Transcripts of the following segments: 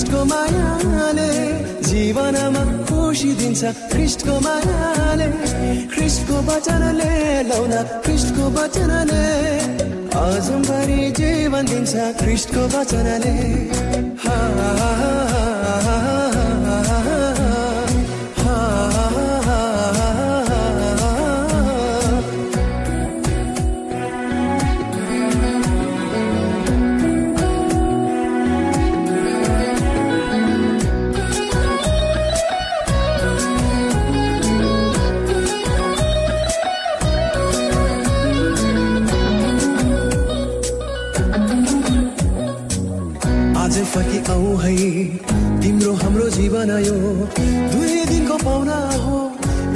ख्रिस्टको मायाले जीवनमा खुसी दिन्छ। ख्रिस्टको मायाले ख्रिस्टको वचनले लाउन ख्रिस्टको वचनले अजम्भरि जीवन दिन्छ। ख्रिस्टको वचनले। हा, जीवन यो दुई दिनको पाउना हो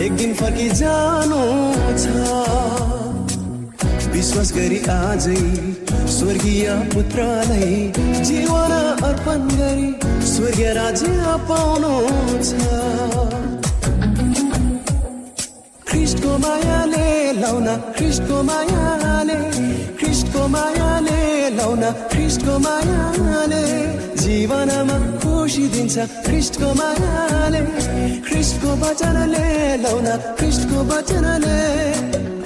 एक दिन फर्की जानु छ। विश्वास गरी आजै स्वर्गीय पुत्रलाई जीवन अर्पण गरी स्वर्गीय राज्य पाउनु छ। ख्रिस्टको मायाले लाउन ख्रिस्टको मायाले ख्रिस्टको मायाले लाउन ख्रिस्टको मायाले जीवनमा खुसी दिन्छ ख्रिस्टको मायाले ख्रिस्टको वचनले लाउन ख्रिस्टको वचनले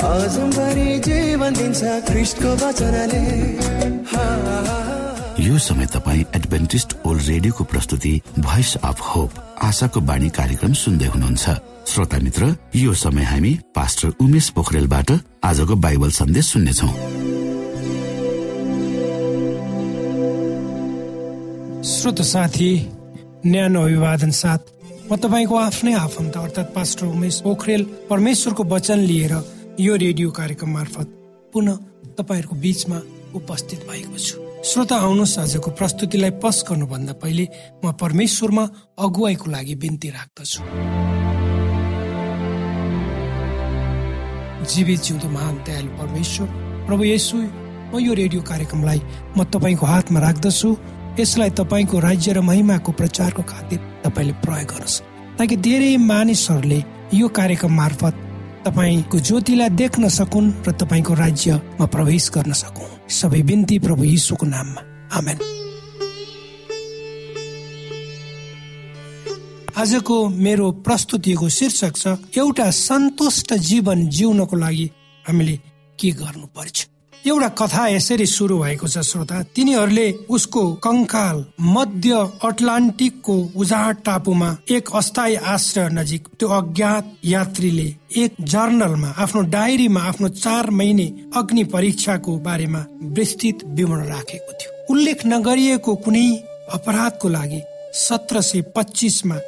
अजम्भरि जीवन दिन्छ ख्रिस्टको वचनले। यो समय तपाईँ एडभेन्टिस्ट ओल्ड रेडियोको प्रस्तुति भोइस अफ होप आशाको बाणी कार्यक्रम सुन्दै हुनुहुन्छ। श्रोता मित्र यो समय हामी पास्टर उमेश पोखरेलबाट आजको बाइबल सन्देश सुन्नेछौ। श्रोत साथी न्यानो अभिवादन साथ म तपाईँको आफ्नै आफन्त अर्थात् पास्टर उमेश पोखरेल परमेश्वरको वचन लिएर यो रेडियो कार्यक्रम मार्फत पुनः तपाईँहरूको बिचमा उपस्थित भएको छु। श्रोता आउनुहोस् आजको प्रस्तुतिलाई पस गर्नुभन्दा पहिले म परमेश्वरमा अगुवाईको लागि बिन्ती राख्दछु। जीवित जिउँदो महान दयालु परमेश्वर प्रभु यसु म यो रेडियो कार्यक्रमलाई म तपाईँको हातमा राख्दछु। यसलाई तपाईँको राज्य र महिमाको प्रचारको खातिर तपाईँले प्रयोग गर्नुहोस्। ताकि धेरै मानिसहरूले यो कार्यक्रम मार्फत तपाईँको ज्योतिलाई देख्न सकुन् र तपाईँको राज्यमा प्रवेश गर्न सकुन्। सबै बिन्ती प्रभु यीशुको नाममा। आमेन। आजको मेरो प्रस्तुतिको शीर्षक छ एउटा सन्तुष्ट जीवन जिउनको लागि हामीले के गर्नु पर्छ एउटा कथा यसरी सुरु भएको छ श्रोता। तिनीहरूले उसको कंकाल मध्य अटलान्टिकको उजाड टापुमा एक अस्थायी आश्रय नजिक त्यो अज्ञात यात्रीले एक जर्नलमा आफ्नो डायरीमा आफ्नो चार महिने अग्नि परीक्षाको बारेमा विस्तृत विवरण राखेको थियो। उल्लेख नगरिएको कुनै अपराधको लागि सत्र सय पच्चिसमा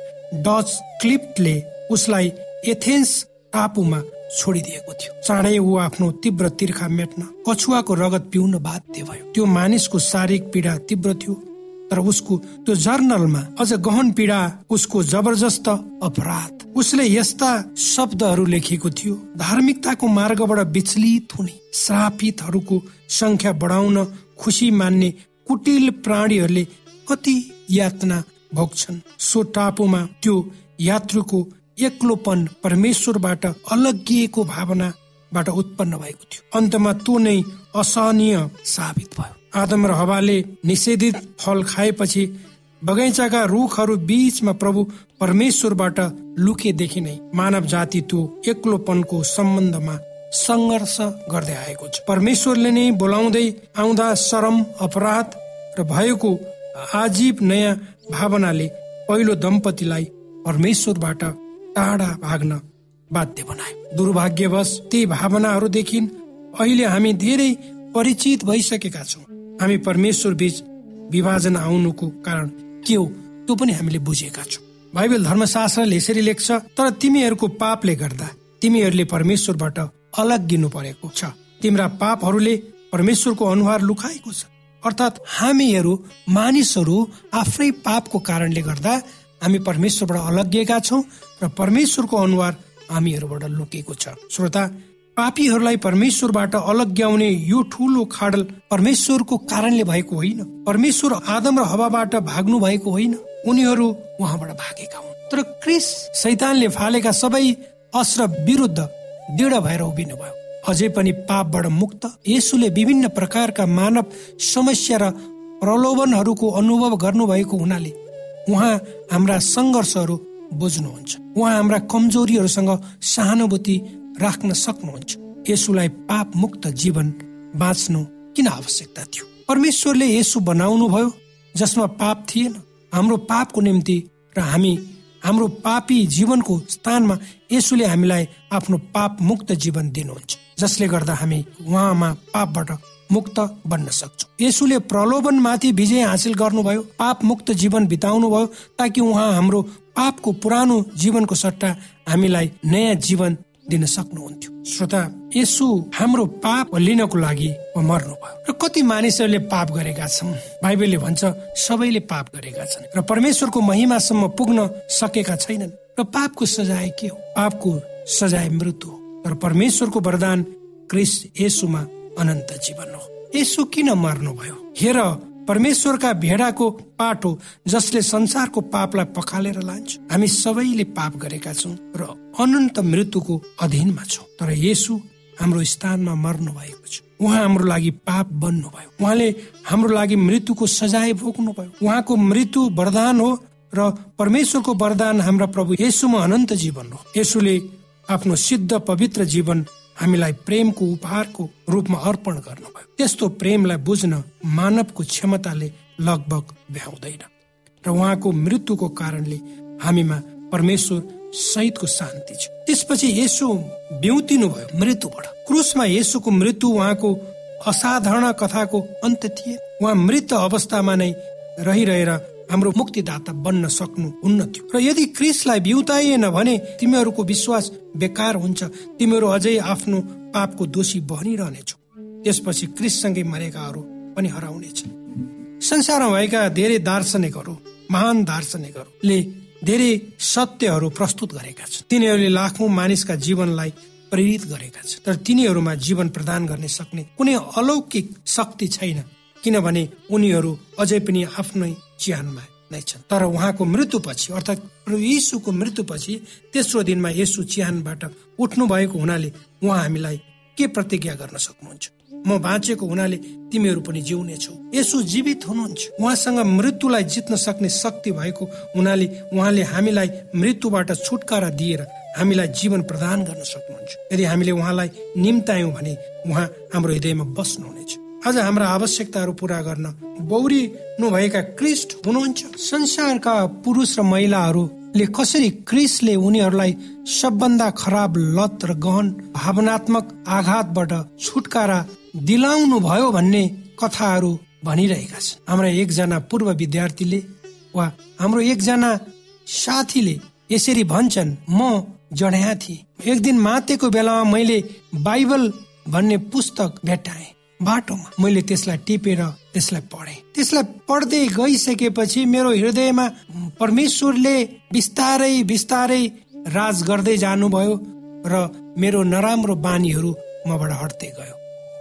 डच क्लिप्टले उसलाई एथेन्स टापुमा छोडिदिएको थियो। चाँडै ऊ आफ्नो तीव्र तिर्खा मेट्न कछुवाको रगत पिउन बाध्य भयो। त्यो मानिसको शारीरिक पीडा तीव्र थियो तर उसको त्यो जर्नलमा अझ गहन पीडा उसको जबरजस्त अपराध। उसले यस्ता शब्दहरू लेखेको थियो धार्मिकताको मार्गबाट विचलित हुने। श्रापितहरूको संख्या बढाउन खुसी मान्ने कुटिल प्राणीहरूले कति यातना भोग्छन्। सो टापुमा त्यो यात्रुको एक्लोपन परमेश्वरबाट अलगिएको भावनाबाट उत्पन्न भएको थियो। अन्तमा त्यो नै असहनीय साबित भयो। आदम र हवाले निषेधित फल खाएपछि बगैँचाका रुखहरू बीचमा प्रभु परमेश्वरबाट लुकेदेखि नै मानव जाति त्यो एक्लोपनको सम्बन्धमा सङ्घर्ष गर्दै आएको छ। परमेश्वरले नै बोलाउँदै आउँदा शरम अपराध र भएको आजीव नयाँ भावनाले पहिलो दम्पतिलाई परमेश्वरबाट टाढा भाग्न बाध्य बनायो। दुर्भाग्यवश ती भावनाहरूदेखि अहिले हामी धेरै परिचित भइसकेका छौँ। हामी परमेश्वर बीच विभाजन आउनुको कारण के हो त्यो पनि हामीले बुझेका छौँ। बाइबल धर्मशास्त्रले यसरी लेख्छ तर तिमीहरूको पापले गर्दा तिमीहरूले परमेश्वरबाट अलग गिनु परेको छ। तिम्रा पापहरूले परमेश्वरको अनुहार लुकाएको छ। अर्थात् हामीहरू मानिसहरू आफ्नै पापको कारणले गर्दा हामी परमेश्वरबाट अलगिएका छौँ र परमेश्वरको अनुहार हामीहरूबाट लुकेको छ। श्रोता पापीहरूलाई परमेश्वरबाट अलग्याउने यो ठुलो खाडल परमेश्वरको कारणले भएको होइन। परमेश्वर आदम र हवाबाट भाग्नु भएको होइन। उनीहरू उहाँबाट भागेका हुन्। तर क्रिस सैतानले फालेका सबै अस्त्र विरुद्ध दृढ भएर उभिनु भयो अझै पनि पापबाट मुक्त यसुले विभिन्न प्रकारका मानव समस्या र प्रलोभनहरूको अनुभव गर्नुभएको हुनाले उहाँ हाम्रा सङ्घर्षहरू बुझ्नुहुन्छ। उहाँ हाम्रा कमजोरीहरूसँग सहानुभूति राख्न सक्नुहुन्छ। यसुलाई पाप मुक्त जीवन बाँच्नु किन आवश्यकता थियो? परमेश्वरले यसु बनाउनु भयो जसमा पाप थिएन। हाम्रो पापको निम्ति र हामी हाम्रो पापी जीवनको स्थानमा यसुले हामीलाई आफ्नो पाप मुक्त जीवन दिनुहुन्छ। जसले गर्दा हामी उहाँमा पापबाट मुक्त बन्न सक्छौँ। यसुले प्रलोभनमाथि विजय हासिल गर्नुभयो पाप मुक्त जीवन बिताउनु भयो ताकि उहाँ हाम्रो पापको पुरानो जीवनको सट्टा हामीलाई नयाँ जीवन दिन सक्नुहुन्थ्यो। श्रोता यसु हाम्रो पाप लिनको लागि मर्नु भयो। र कति मानिसहरूले पाप गरेका छन्? बाइबलले भन्छ सबैले पाप गरेका छन्। र परमेश्वरको महिमासम्म पुग्न सकेका छैनन्। र पापको सजाय के हो? पापको सजाय मृत्यु हो। तर परमेश्वरको वरदान क्रिस यसुमा अनन्त जीवन हो। यसो किन मर्नुभयो हेर परमेश्वरका भेडाको पाटो जसले संसारको पापलाई पखालेर लान्छ हामी सबैले पाप गरेका छौँ र अनन्त मृत्युको अधीनमा छौँ। तर यसु हाम्रो स्थानमा मर्नु भएको छ। उहाँ हाम्रो लागि पाप बन्नुभयो उहाँले हाम्रो लागि मृत्युको सजाय भोग्नु भयो। उहाँको मृत्यु वरदान हो र परमेश्वरको वरदान हाम्रा प्रभु यसुमा अनन्त जीवन हो। यसुले आफ्नो सिद्ध पवित्र जीवन हामीलाई प्रेमको उपहारको रूपमा अर्पण गर्नुभयो। त्यस्तो प्रेमलाई बुझ्न मानवको क्षमताले लगभग भ्याउँदैन र उहाँको मृत्युको कारणले हामीमा परमेश्वर सहितको शान्ति छ। त्यसपछि यसो बिउतिनु भयो मृत्युबाट। क्रुसमा यसोको मृत्यु उहाँको असाधारण कथाको अन्त्य थिए। उहाँ मृत अवस्थामा नै रहिरहेर हाम्रो मुक्तिदाता बन्न सक्नु हुन्न थियो र यदि क्रिसलाई बिउताइएन भने तिमीहरूको विश्वास बेकार हुन्छ। तिमीहरू अझै आफ्नो पापको दोषी बनिरहनेछौ। त्यसपछि क्रिससँगै मरेकाहरू पनि हराउनेछ। संसारमा भएका धेरै दार्शनिकहरू महान दार्शनिकहरूले धेरै सत्यहरू प्रस्तुत गरेका छन्। तिनीहरूले लाखौं मानिसका जीवनलाई प्रेरित गरेका छन्। तर तिनीहरूमा जीवन प्रदान गर्ने सक्ने कुनै अलौकिक शक्ति छैन किनभने उनीहरू अझै पनि आफ्नै चिहानमा नै छन्। तर उहाँको मृत्युपछि अर्थात् यीशुको मृत्युपछि तेस्रो दिनमा यसु चिहानबाट उठ्नु भएको हुनाले उहाँ हामीलाई के प्रतिज्ञा गर्न सक्नुहुन्छ? म बाँचेको हुनाले तिमीहरू पनि जिउने छौ। यसो जीवित हुनुहुन्छ। उहाँसँग मृत्युलाई जित्न सक्ने शक्ति भएको हुनाले उहाँले हामीलाई मृत्युबाट छुटकारा दिएर हामीलाई जीवन प्रदान गर्न सक्नुहुन्छ। यदि हामीले उहाँलाई निम्तायौँ भने उहाँ हाम्रो हृदयमा बस्नुहुनेछ। आज हाम्रा आवश्यकताहरू पूरा गर्न बौरिनु भएका क्रिस्ट हुनुहुन्छ। संसारका पुरुष र महिलाहरूले कसरी क्रिसले उनीहरूलाई सबभन्दा खराब लत र गहन भावनात्मक आघातबाट छुटकारा दिलाउनु भयो भन्ने कथाहरू भनिरहेका छन्। हाम्रा एकजना पूर्व विद्यार्थीले वा हाम्रो एकजना साथीले यसरी भन्छन् म जड्या थिएँ। एक दिन मातेको बेलामा मैले बाइबल भन्ने पुस्तक भेटाएँ बाटोमा। मैले त्यसलाई टिपेर त्यसलाई पढेँ। त्यसलाई पढ्दै गइसकेपछि मेरो हृदयमा परमेश्वरले बिस्तारै बिस्तारै राज गर्दै जानुभयो र मेरो नराम्रो बानीहरू मबाट हट्दै गयो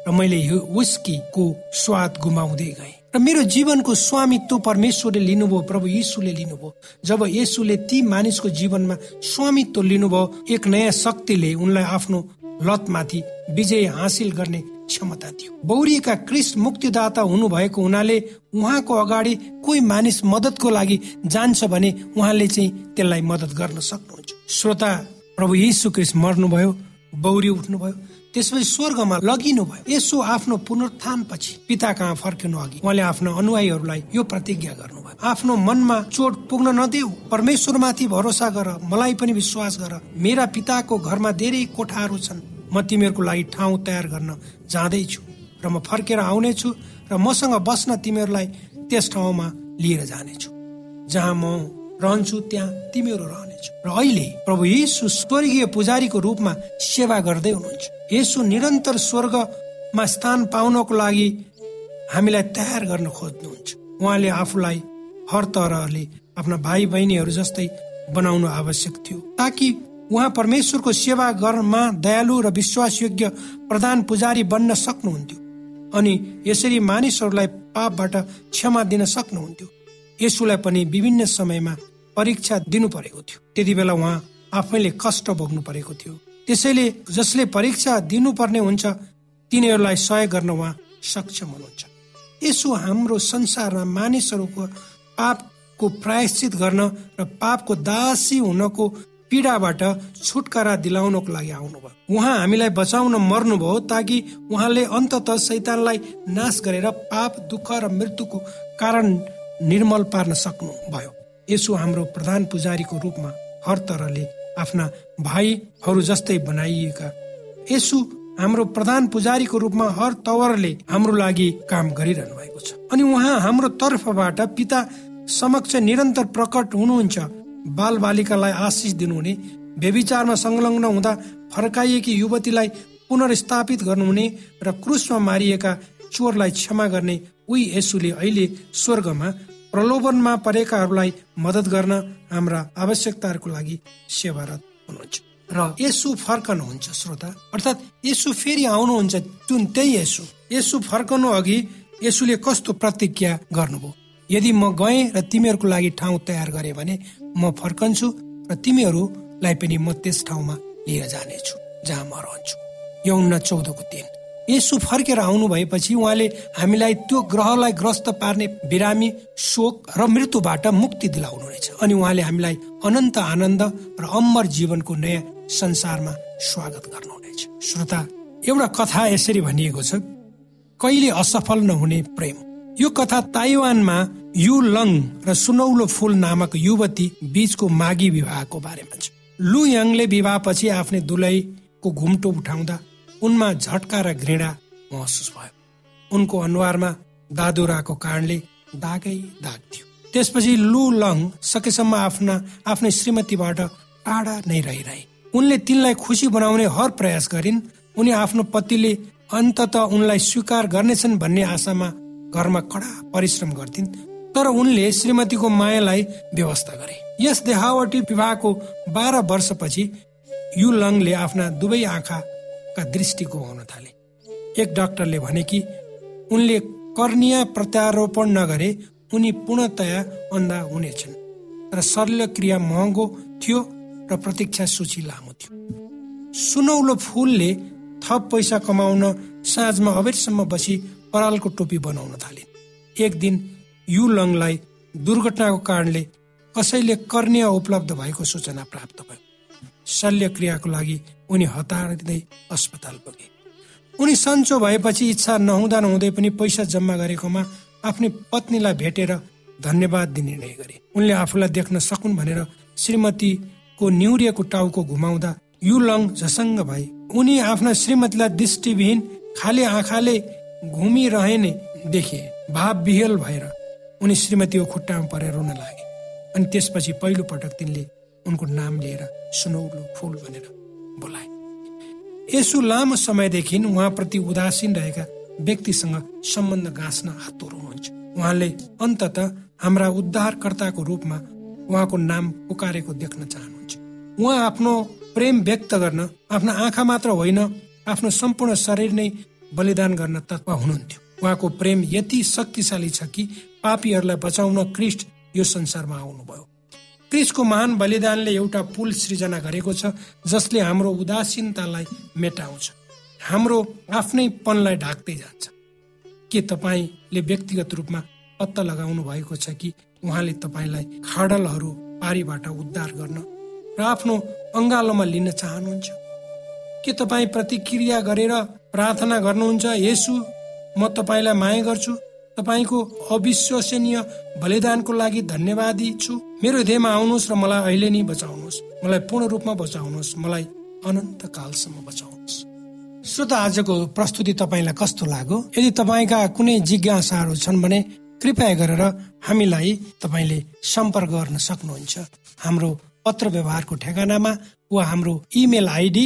र मैले विस्कीको स्वाद गुमाउँदै गएँ। र मेरो जीवनको स्वामित्व परमेश्वरले लिनुभयो प्रभु यीशुले लिनुभयो। जब यसुले ती मानिसको जीवनमा स्वामित्व लिनुभयो एक नयाँ शक्तिले उनलाई आफ्नो लतमाथि विजय हासिल गर्ने क्षमता थियो। बौरिएका क्रिस मुक्तिदाता हुनुभएको हुनाले उहाँको अगाडि कोही मानिस मदतको लागि जान्छ भने उहाँले चाहिँ त्यसलाई मदत गर्न सक्नुहुन्छ। श्रोता प्रभु यीशु क्रिस मर्नुभयो बौरी उठ्नुभयो त्यसपछि स्वर्गमा लगिनु भयो यसो आफ्नो पुनरुत्थान पछि पिता कहाँ फर्किनु अघि? उहाँले आफ्नो अनुयायीहरूलाई यो प्रतिज्ञा गर्नुभयो। आफ्नो मनमा चोट पुग्न नदेऊ। परमेश्वरमाथि भरोसा गर मलाई पनि विश्वास गर। मेरा पिताको घरमा धेरै कोठाहरू छन्। म तिमीहरूको लागि ठाउँ तयार गर्न जाँदैछु र म फर्केर आउनेछु र मसँग बस्न तिमीहरूलाई त्यस ठाउँमा लिएर जानेछु। जहाँ म रहन्छु त्यहाँ तिमीहरू रहनेछु। र अहिले प्रभु यीशु स्वर्गीय पुजारीको रूपमा सेवा गर्दै हुनुहुन्छ। यसु निरन्तर स्वर्गमा स्थान पाउनको लागि हामीलाई तयार गर्न खोज्नुहुन्छ। उहाँले आफूलाई हर तरहले आफ्ना भाइ बहिनीहरू जस्तै बनाउनु आवश्यक थियो ताकि उहाँ परमेश्वरको सेवा गर्नमा दयालु र विश्वासयोग्य प्रधान पुजारी बन्न सक्नुहुन्थ्यो अनि यसरी मानिसहरूलाई पापबाट क्षमा दिन सक्नुहुन्थ्यो। यसुलाई पनि विभिन्न समयमा परीक्षा दिनु परेको थियो। त्यति बेला उहाँ आफैले कष्ट भोग्नु परेको थियो। त्यसैले जसले परीक्षा दिनुपर्ने हुन्छ तिनीहरूलाई सहयोग गर्न उहाँ सक्षम हुनुहुन्छ। यसो हाम्रो संसारमा मानिसहरूको पापको प्रायश्चित गर्न र पापको दासी हुनको पीडाबाट छुटकारा दिलाउनको लागि आउनुभयो। उहाँ हामीलाई बचाउन मर्नुभयो ताकि उहाँले अन्तत शैतानलाई नाश गरेर पाप दुःख र मृत्युको कारण निर्मल पार्न सक्नु भयो यसो हाम्रो प्रधान पुजारीको रूपमा हर तरहले आफ्ना भाइहरू जस्तै बनाइएका। यसु हाम्रो प्रधान पुजारीको रूपमा हर तवरले हाम्रो लागि काम गरिरहनु भएको छ। अनि उहाँ हाम्रो तर्फबाट पिता समक्ष निरन्तर प्रकट हुनुहुन्छ। बाल बालिकालाई आशिष दिनुहुने बेविचारमा संलग्न हुँदा फर्काइएकी युवतीलाई पुनर्स्थापित गर्नुहुने र क्रुसमा मारिएका चोरलाई क्षमा गर्ने उही यसुले अहिले स्वर्गमा प्रलोभनमा परेकाहरूलाई मदत गर्न हाम्रा आवश्यकताहरूको लागि सेवारत हुनुहुन्छ। र यसु फर्कनुहुन्छ श्रोता। अर्थात् यसु फेरि आउनुहुन्छ जुन त्यही यसु यसु फर्कनु अघि यसुले कस्तो प्रतिज्ञा गर्नुभयो? यदि म गएँ र तिमीहरूको लागि ठाउँ तयार गरेँ भने म फर्कन्छु र तिमीहरूलाई पनि म त्यस ठाउँमा लिएर जानेछु जहाँ म रहन्छु। यौन चौधको दिन। यसु फर्केर आउनु भएपछि उहाँले हामीलाई त्यो ग्रहलाई ग्रस्त पार्ने बिरामी शोक र मृत्युबाट मुक्ति दिलाउनुहुनेछ अनि उहाँले हामीलाई अनन्त आनन्द र अमर जीवनको नयाँ संसारमा स्वागत गर्नुहुनेछ श्रोता एउटा कथा यसरी भनिएको छ कहिले असफल नहुने प्रेम। यो कथा ताइवानमा यु लङ र सुनौलो फुल नामक युवती बीचको माघी विवाहको बारेमा छ। लु यङले विवाहपछि आफ्नै दुलैको घुम्टो उठाउँदा उनमा झट्का र घृणा महसुस भयो। उनको अनुहारमा दादुराको कारणले दागै दाग थियो। त्यसपछि लु लङ सकेसम्म आफ्ना आफ्नै श्रीमतीबाट टाढा नै रहिरहे। उनले तिनलाई खुसी बनाउने हर प्रयास गरिन्। उनी आफ्नो पतिले अन्तत उनलाई स्वीकार गर्नेछन् भन्ने आशामा घरमा कडा परिश्रम गर्थिन् तर उनले श्रीमतीको मायालाई व्यवस्था गरे। यस देहावटी विवाहको बाह्र वर्षपछि यु लङले आफ्ना दुवै आँखा का दृष्टि गुमाउन थाले। एक डाक्टरले भने कि उनले कर्निया प्रत्यारोपण नगरे उनी पूर्णतया अन्धा हुनेछन् र शल्यक्रिया महँगो थियो र प्रतीक्षा सूची लामो थियो। सुनौलो फुलले थप पैसा कमाउन साँझमा अबेरसम्म बसी परालको टोपी बनाउन थाले। एक दिन यु लङलाई दुर्घटनाको कारणले कसैले कर्निया उपलब्ध भएको सूचना प्राप्त भयो। शल्यक्रियाको लागि उनी हतारिँदै अस्पताल पुगे। उनी सन्चो भएपछि इच्छा नहुँदा नहुँदै पनि पैसा जम्मा गरेकोमा आफ्नै पत्नीलाई भेटेर धन्यवाद दिने निर्णय गरे। उनले आफूलाई देख्न सकुन् भनेर श्रीमतीको निहुरिएको टाउको घुमाउँदा यु लङ झसङ्ग भए। उनी आफ्ना श्रीमतीलाई दृष्टिविहीन खाली आँखाले घुमिरहने देखे भाव बिहेल भएर उनी श्रीमतीको खुट्टामा परेर रुन लागे। अनि त्यसपछि पहिलो पटक तिनले उनको नाम लिएर सुनौलो फुल भनेर बोलाए। यसो लामो समयदेखि उहाँप्रति उदासीन रहेका व्यक्तिसँग सम्बन्ध गाँच्न हात हुनुहुन्छ उहाँले अन्तत हाम्रा उद्धारकर्ताको रूपमा उहाँको नाम पुकारेको देख्न चाहनुहुन्छ। उहाँ आफ्नो प्रेम व्यक्त गर्न आफ्नो आँखा मात्र होइन आफ्नो सम्पूर्ण शरीर नै बलिदान गर्न तत्व हुनुहुन्थ्यो। उहाँको प्रेम यति शक्तिशाली छ कि पापीहरूलाई बचाउन क्रिस्ट यो संसारमा आउनुभयो। क्रिस्टको महान बलिदानले एउटा पुल सृजना गरेको छ जसले हाम्रो उदासीनतालाई मेटाउँछ। हाम्रो आफ्नै पनलाई ढाक्दै जान्छ। के तपाईँले व्यक्तिगत रूपमा पत्ता लगाउनु भएको छ कि उहाँले तपाईँलाई खाडलहरू पारीबाट उद्धार गर्न र आफ्नो अङ्गालोमा लिन चाहनुहुन्छ? के तपाईँ प्रतिक्रिया गरेर प्रार्थना गर्नुहुन्छ? यसु म तपाईँलाई माया गर्छु। तपाईँको अविश्वसनीय बलिदानको लागि धन्यवादी छु। मेरो हृदयमा आउनुहोस् र मलाई अहिले नै बचाउनुहोस्। मलाई पूर्ण रूपमा बचाउनुहोस्। मलाई अनन्त कालसम्म बचाउनुहोस्। श्रोता आजको प्रस्तुति तपाईँलाई कस्तो लाग्यो? यदि तपाईँका कुनै जिज्ञासाहरू छन् भने कृपया गरेर हामीलाई तपाईँले सम्पर्क गर्न सक्नुहुन्छ। हाम्रो पत्र व्यवहारको ठेगानामा वा हाम्रो इमेल आइडी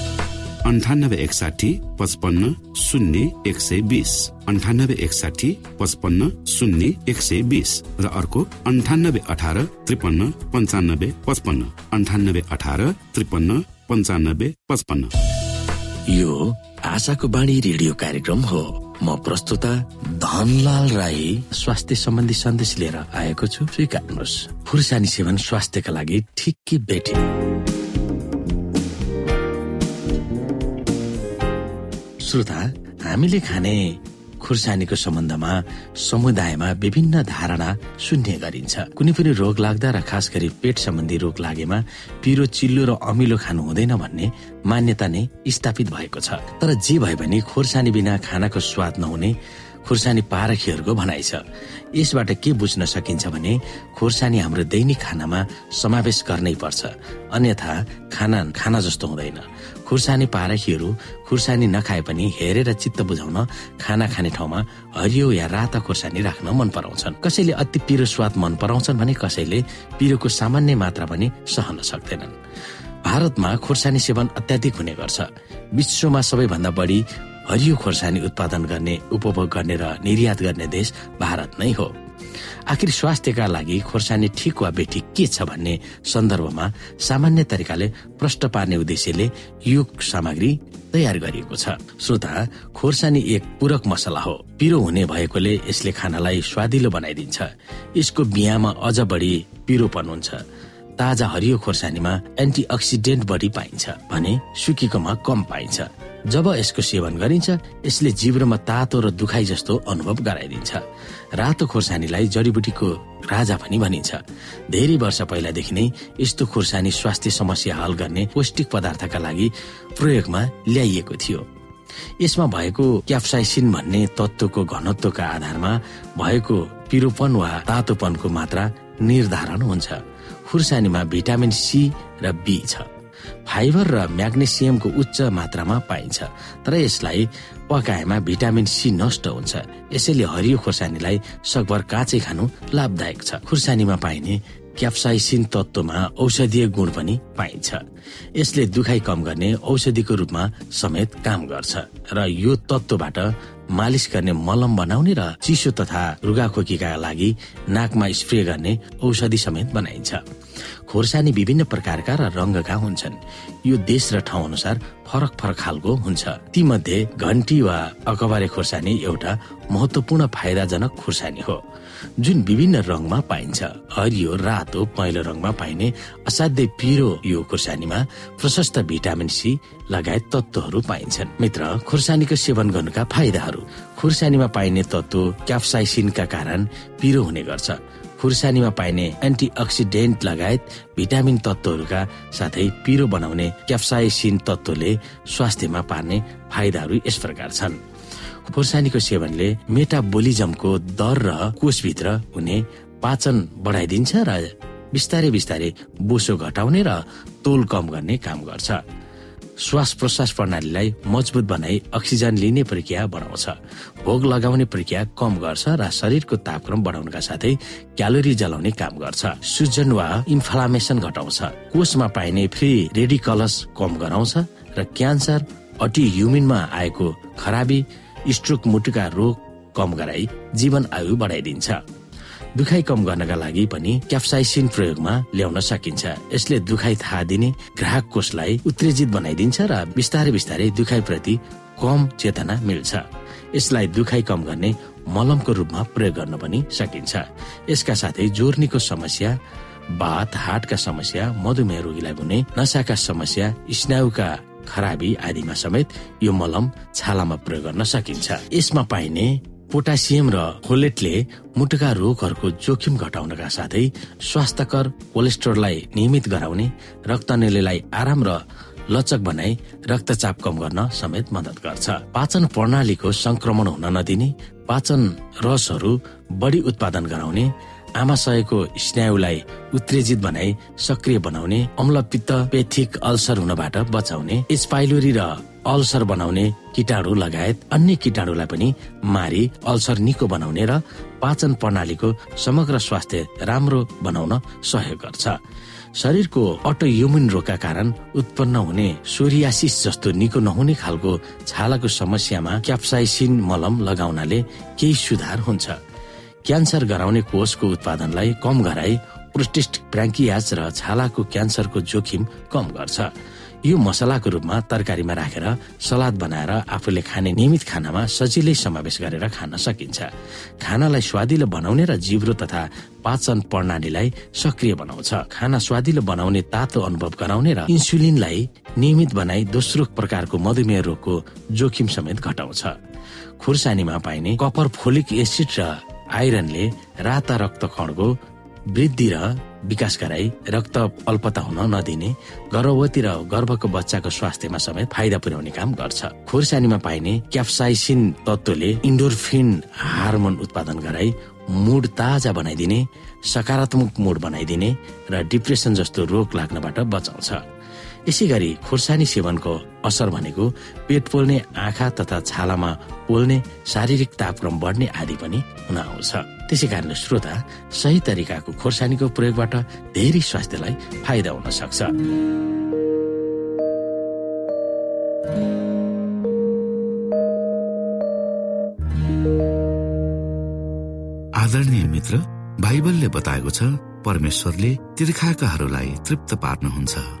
अन्ठानब्बे एकसाठी पचपन्न शून्य एक सय बिस अन्ठानब्बे एकसाठी पचपन्न शून्य एक सय बिस र अर्को अन्ठानब्बे अठार त्रिपन्न पन्चानब्बे पचपन्न. अन्ठानब्बे अठार त्रिपन्न पन्चानब्बे पचपन्न. यो आशाको बाणी रेडियो कार्यक्रम हो। म प्रस्तुता धनलाल राई। स्वास्थ्य सम्बन्धी सन्देश लिएर आएको छु। स्वीकार्नुहोस्। खुर्सानी सेवन स्वास्थ्यका लागि ठिकै बेटे श्रोता हामीले खाने खुर्सानीको सम्बन्धमा समुदायमा विभिन्न धारणा सुन्ने गरिन्छ। कुनै पनि रोग लाग्दा र खास गरी पेट सम्बन्धी रोग लागेमा पिरो चिल्लो र अमिलो खानु हुँदैन भन्ने मान्यता नै स्थापित भएको छ। तर जे भए पनि खोर्सानी बिना खानाको स्वाद नहुने खुर्सानी पारखीहरूको भनाइ छ। यसबाट के बुझ्न सकिन्छ भने खोर्सानी हाम्रो दैनिक खानामा समावेश गर्नै पर्छ। अन्यथा खाना खाना जस्तो हुँदैन। खुर्सानी पारखीहरू खुर्सानी नखाए पनि हेरेर चित्त बुझाउन खाना खाने ठाउँमा हरियो या राता खुर्सानी राख्न मन पराउँछन्। कसैले अति पिरो स्वाद मन पराउँछन् भने कसैले पिरोको सामान्य मात्रा पनि सहन सक्दैनन्। भारतमा खुर्सानी सेवन अत्याधिक हुने गर्छ। विश्वमा सबैभन्दा बढी हरियो खोर्सानी उत्पादन गर्ने उपभोग गर्ने र निर्यात गर्ने देश भारत नै हो। आखिर स्वास्थ्यका लागि खोर्सानी ठिक वा बेठिक के छ भन्ने सन्दर्भमा सामान्य तरिकाले प्रष्ट पार्ने उद्देश्यले यो सामग्री तयार गरिएको छ। श्रोता खोर्सानी एक पूरक मसला हो। पिरो हुने भएकोले यसले खानालाई स्वादिलो बनाइदिन्छ। यसको बिहामा अझ बढी पिरोपन हुन्छ ताजा हरियो खोर्सानीमा एन्टिअक्सिडेन्ट बढी पाइन्छ भने सुकीकोमा कम पाइन्छ। जब यसको सेवन गरिन्छ यसले जिब्रोमा तातो र दुखाइ जस्तो अनुभव गराइदिन्छ। रातो खोर्सानीलाई जडीबुटीको राजा पनि भनिन्छ। धेरै वर्ष पहिलादेखि नै यस्तो खोर्सानी स्वास्थ्य समस्या हल गर्ने पौष्टिक पदार्थका लागि प्रयोगमा ल्याइएको थियो। यसमा भएको क्याप्साइसिन भन्ने तत्वको घनत्वका आधारमा भएको पिरोपन वा तातोपनको मात्रा निर्धारण हुन्छ। खुर्सानीमा भिटामिन सी र बी छ। फाइबर र म्याग्नेसियमको उच्च मात्रामा पाइन्छ तर यसलाई पकाएमा भिटामिन सी नष्ट हुन्छ। यसैले हरियो खोर्सानीलाई सकभर काँचै खानु लाभदायक छ। खुर्सानीमा पाइने क्याप्साइसिन तत्वमा औषधीय गुण पनि पाइन्छ। यसले दुखाइ कम गर्ने औषधिको रूपमा समेत काम गर्छ र यो तत्वबाट मालिस गर्ने मलम बनाउने र चिसो तथा रुगाखोकीका लागि नाकमा स्प्रे गर्ने औषधि समेत बनाइन्छ। खोर्सानी विभिन्न प्रकारका र रङ्गका हुन्छन्। यो देश र ठाउँ अनुसार फरक फरक खालको हुन्छ। ती मध्ये घन्टी वा अकबारे खोर्सानी एउटा महत्वपूर्ण फाइदाजनक खुर्सानी हो जुन विभिन्न रङमा पाइन्छ। हरियो रातो पहेँलो रङमा पाइने असाध्यै पिरो यो खुर्सानीमा प्रशस्त भिटामिन सी लगायत तत्वहरू पाइन्छन्। मित्र खुर्सानीको सेवन गर्नुका फाइदाहरू। खुर्सानीमा पाइने तत्व क्याप्साइसिनका कारण पिरो हुने गर्छ। खुर्सानीमा पाइने एन्टिअक्सिडेन्ट लगायत भिटामिन तत्वहरूका साथै पिरो बनाउने क्याप्साइसिन तत्वले स्वास्थ्यमा पार्ने फाइदाहरू यस प्रकार छन्। खुर्सानीको सेवनले मेटाबोलिजमको दर र कोषभित्र हुने पाचन बढाइदिन्छ र बिस्तारै बिस्तारै बोसो घटाउने र तोल कम गर्ने काम गर्छ। श्वास प्रश्वास प्रणालीलाई मजबुत बनाई अक्सिजन लिने प्रक्रिया बढाउँछ भोग लगाउने प्रक्रिया कम गर्छ र शरीरको तापक्रम बढाउनका साथै क्यालोरी जलाउने काम गर्छ। सुजन वा इन्फ्लामेसन घटाउँछ। कोषमा पाइने फ्री रेडिकलस कम गराउँछ र क्यान्सर अटी ह्युमिनमा आएको खराबी स्ट्रोक मुटुका रोग कम गराई जीवन आयु बढाइदिन्छ। दुखाइ कम गर्नका लागि पनि क्याप्साइसिन प्रयोगमा ल्याउन सकिन्छ। यसले दुखाइ थाहा दिने ग्राहक कोषलाई उत्तेजित बनाइदिन्छ र बिस्तारै बिस्तारै दुखाइ प्रति कम चेतना मिल्छ। यसलाई दुखाइ कम गर्ने मलमको रूपमा प्रयोग गर्न पनि सकिन्छ। यसका साथै जोर्नीको समस्या बाथ हार्टका समस्या मधुमेह रोगीलाई हुने नसाका समस्या स्नायुका खराबी आदिमा समेत यो मलम छालामा प्रयोग गर्न सकिन्छ। यसमा पाइने पोटासियम र फोलेटले मुटुका रोगहरूको जोखिम घटाउनका साथै स्वास्थ्यकर कोलेस्ट्रोललाई नियमित गराउने रक्तनेलेलाई आराम र लचक बनाई रक्तचाप कम गर्न समेत मदत गर्छ। पाचन प्रणालीको संक्रमण हुन नदिने पाचन रसहरू बढी उत्पादन गराउने आमाशयको स्नायुलाई उत्तेजित बनाई सक्रिय बनाउने अम्लपित्त पेथिक अल्सर हुनबाट बचाउने स्पाइलोरी र अल्सर बनाउने किटाणु लगायत अन्य किटाणुलाई पनि मारी अल्सर निको बनाउने र पाचन प्रणालीको समग्र स्वास्थ्य राम्रो बनाउन सहयोग गर्छ। शरीरको अटोयुमिन रोगका कारण उत्पन्न हुने सोरियासिस जस्तो निको नहुने खालको छालाको समस्यामा क्याप्साइसिन मलम लगाउनाले केही सुधार हुन्छ। क्यान्सर गराउने कोषको उत्पादनलाई कम गराई प्रोस्टिस्ट ब्राङ्कियाज र छालाको क्यान्सरको जोखिम कम गर्छ। यो मसलाको रूपमा तरकारीमा राखेर सलाद बनाएर आफूले खाने नियमित खानामा सजिलै समावेश गरेर खान सकिन्छ। खानालाई स्वादिलो बनाउने र जिब्रो तथा पाचन प्रणालीलाई सक्रिय बनाउँछ। खाना स्वादिलो बनाउने तातो अनुभव गराउने र इन्सुलिनलाई नियमित बनाई दोस्रो प्रकारको मधुमेह रोगको जोखिम समेत घटाउँछ। खुर्सानीमा पाइने कपर फोलिक एसिड र आइरनले राता रक्त खण्डको वृद्धि र विकास गराई रक्त अल्पता हुन नदिने गर्भवती र गर्भको बच्चाको स्वास्थ्यमा समेत फाइदा पुर्याउने काम गर्छ। खोर्सानीमा पाइने क्याप्साइसिन तत्वले इन्डोरफिन हार्मोन उत्पादन गराई मुड ताजा बनाइदिने सकारात्मक मुड बनाइदिने र डिप्रेसन जस्तो रोग लाग्नबाट बचाउँछ। यसै गरी खुर्सानी सेवनको असर भनेको पेट पोल्ने आँखा तथा छालामा पोल्ने शारीरिक तापक्रम बढ्ने आदि पनि हुन आउँछ त्यसै कारण श्रोता सही तरिकाको खोर्सानीको प्रयोगबाट धेरै स्वास्थ्यलाई फाइदा हुन सक्छ। आदरणीय मित्र बाइबलले बताएको छ परमेश्वरले तीर्खाकाहरूलाई तृप्त पार्नुहुन्छ।